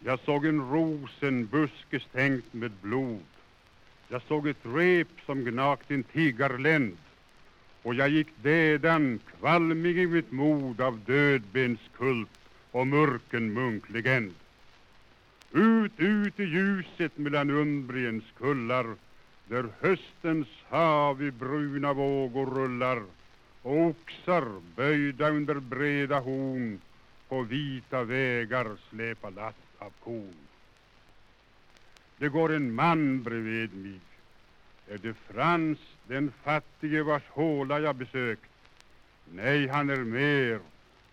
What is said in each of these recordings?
Jag såg en rosenbuske stänkt med blod. Jag såg ett rep som gnagt en tiggarländ och jag gick dädan, kvalmig i mitt mod av dödbenskult och mörken munklegend. Ut, ut i ljuset mellan Umbriens kullar där höstens hav i bruna vågor rullar och oxar böjda under breda horn på vita vägar släpa lass av korn. Det går en man bredvid mig. Är det Frans, den fattige vars håla jag besökt? Nej, han är mer,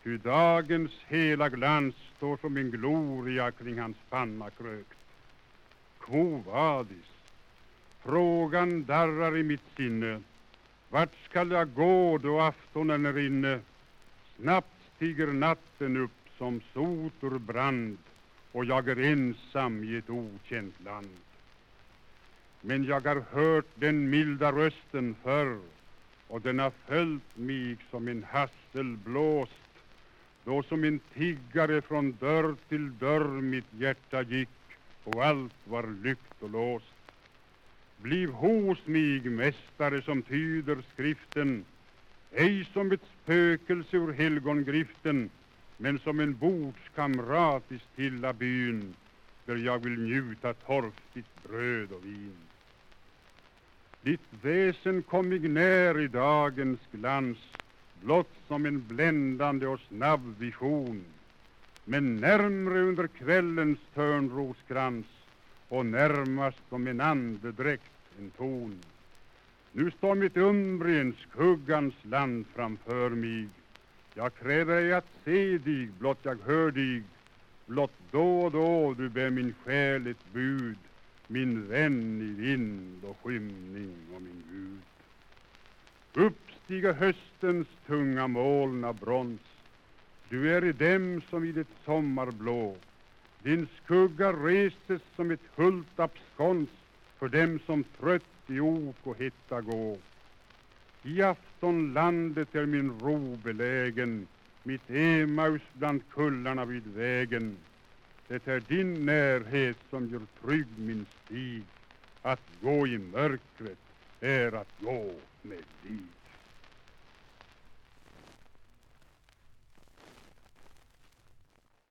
ty dagens hela glans står som en gloria kring hans panna krökt. Quo vadis? Frågan darrar i mitt sinne. Vart skall jag gå då aftonen är inne? Snabbt stiger natten upp som sot ur brand och jag är ensam i ett okänt land. Men jag har hört den milda rösten förr och den har följt mig som en hasselblåst då som en tiggare från dörr till dörr mitt hjärta gick och allt var lyckt och låst. Bliv hos mig, mästare som tyder skriften ej som ett spökelse ur helgongriften men som en bordskamrat i stilla byn där jag vill njuta torftigt bröd och vin. Ditt väsen kom mig när i dagens glans blott som en bländande och snabb vision men närmre under kvällens törnroskrans och närmast som en andedräkt en ton. Nu står mitt Umbriens, skuggans land framför mig jag kräver ej att se dig, blott jag hör dig blott då och då du bär min själ ett bud min vän i vind och skymning och min Gud. Uppstiga höstens tunga moln av brons du är i dem som i det sommarblå din skugga restes som ett hult abskons för dem som trött i ok och hetta gå. I aftonlandet är min ro belägen mitt Emaus bland kullarna vid vägen. Det är din närhet som gör trygg min stig. Att gå i mörkret är att gå med liv.